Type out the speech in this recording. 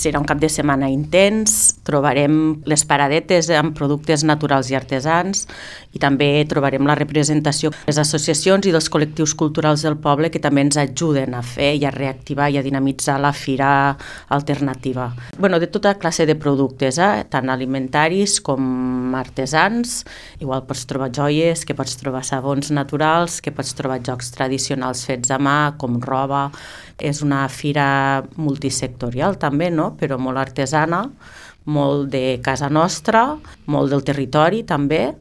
Serà un cap de setmana intens, trobarem les paradetes amb productes naturals i artesans i també trobarem la representació de les associacions i dels col·lectius culturals del poble que també ens ajuden a fer i a reactivar i a dinamitzar la fira alternativa. bueno, de tota classe de productes, eh? tant alimentaris com artesans, igual pots trobar joies, que pots trobar sabons naturals, que pots trobar jocs tradicionals fets a mà, com roba, és una fira multisectorial també, no? Però molt artesana, molt de casa nostra, molt del territori també,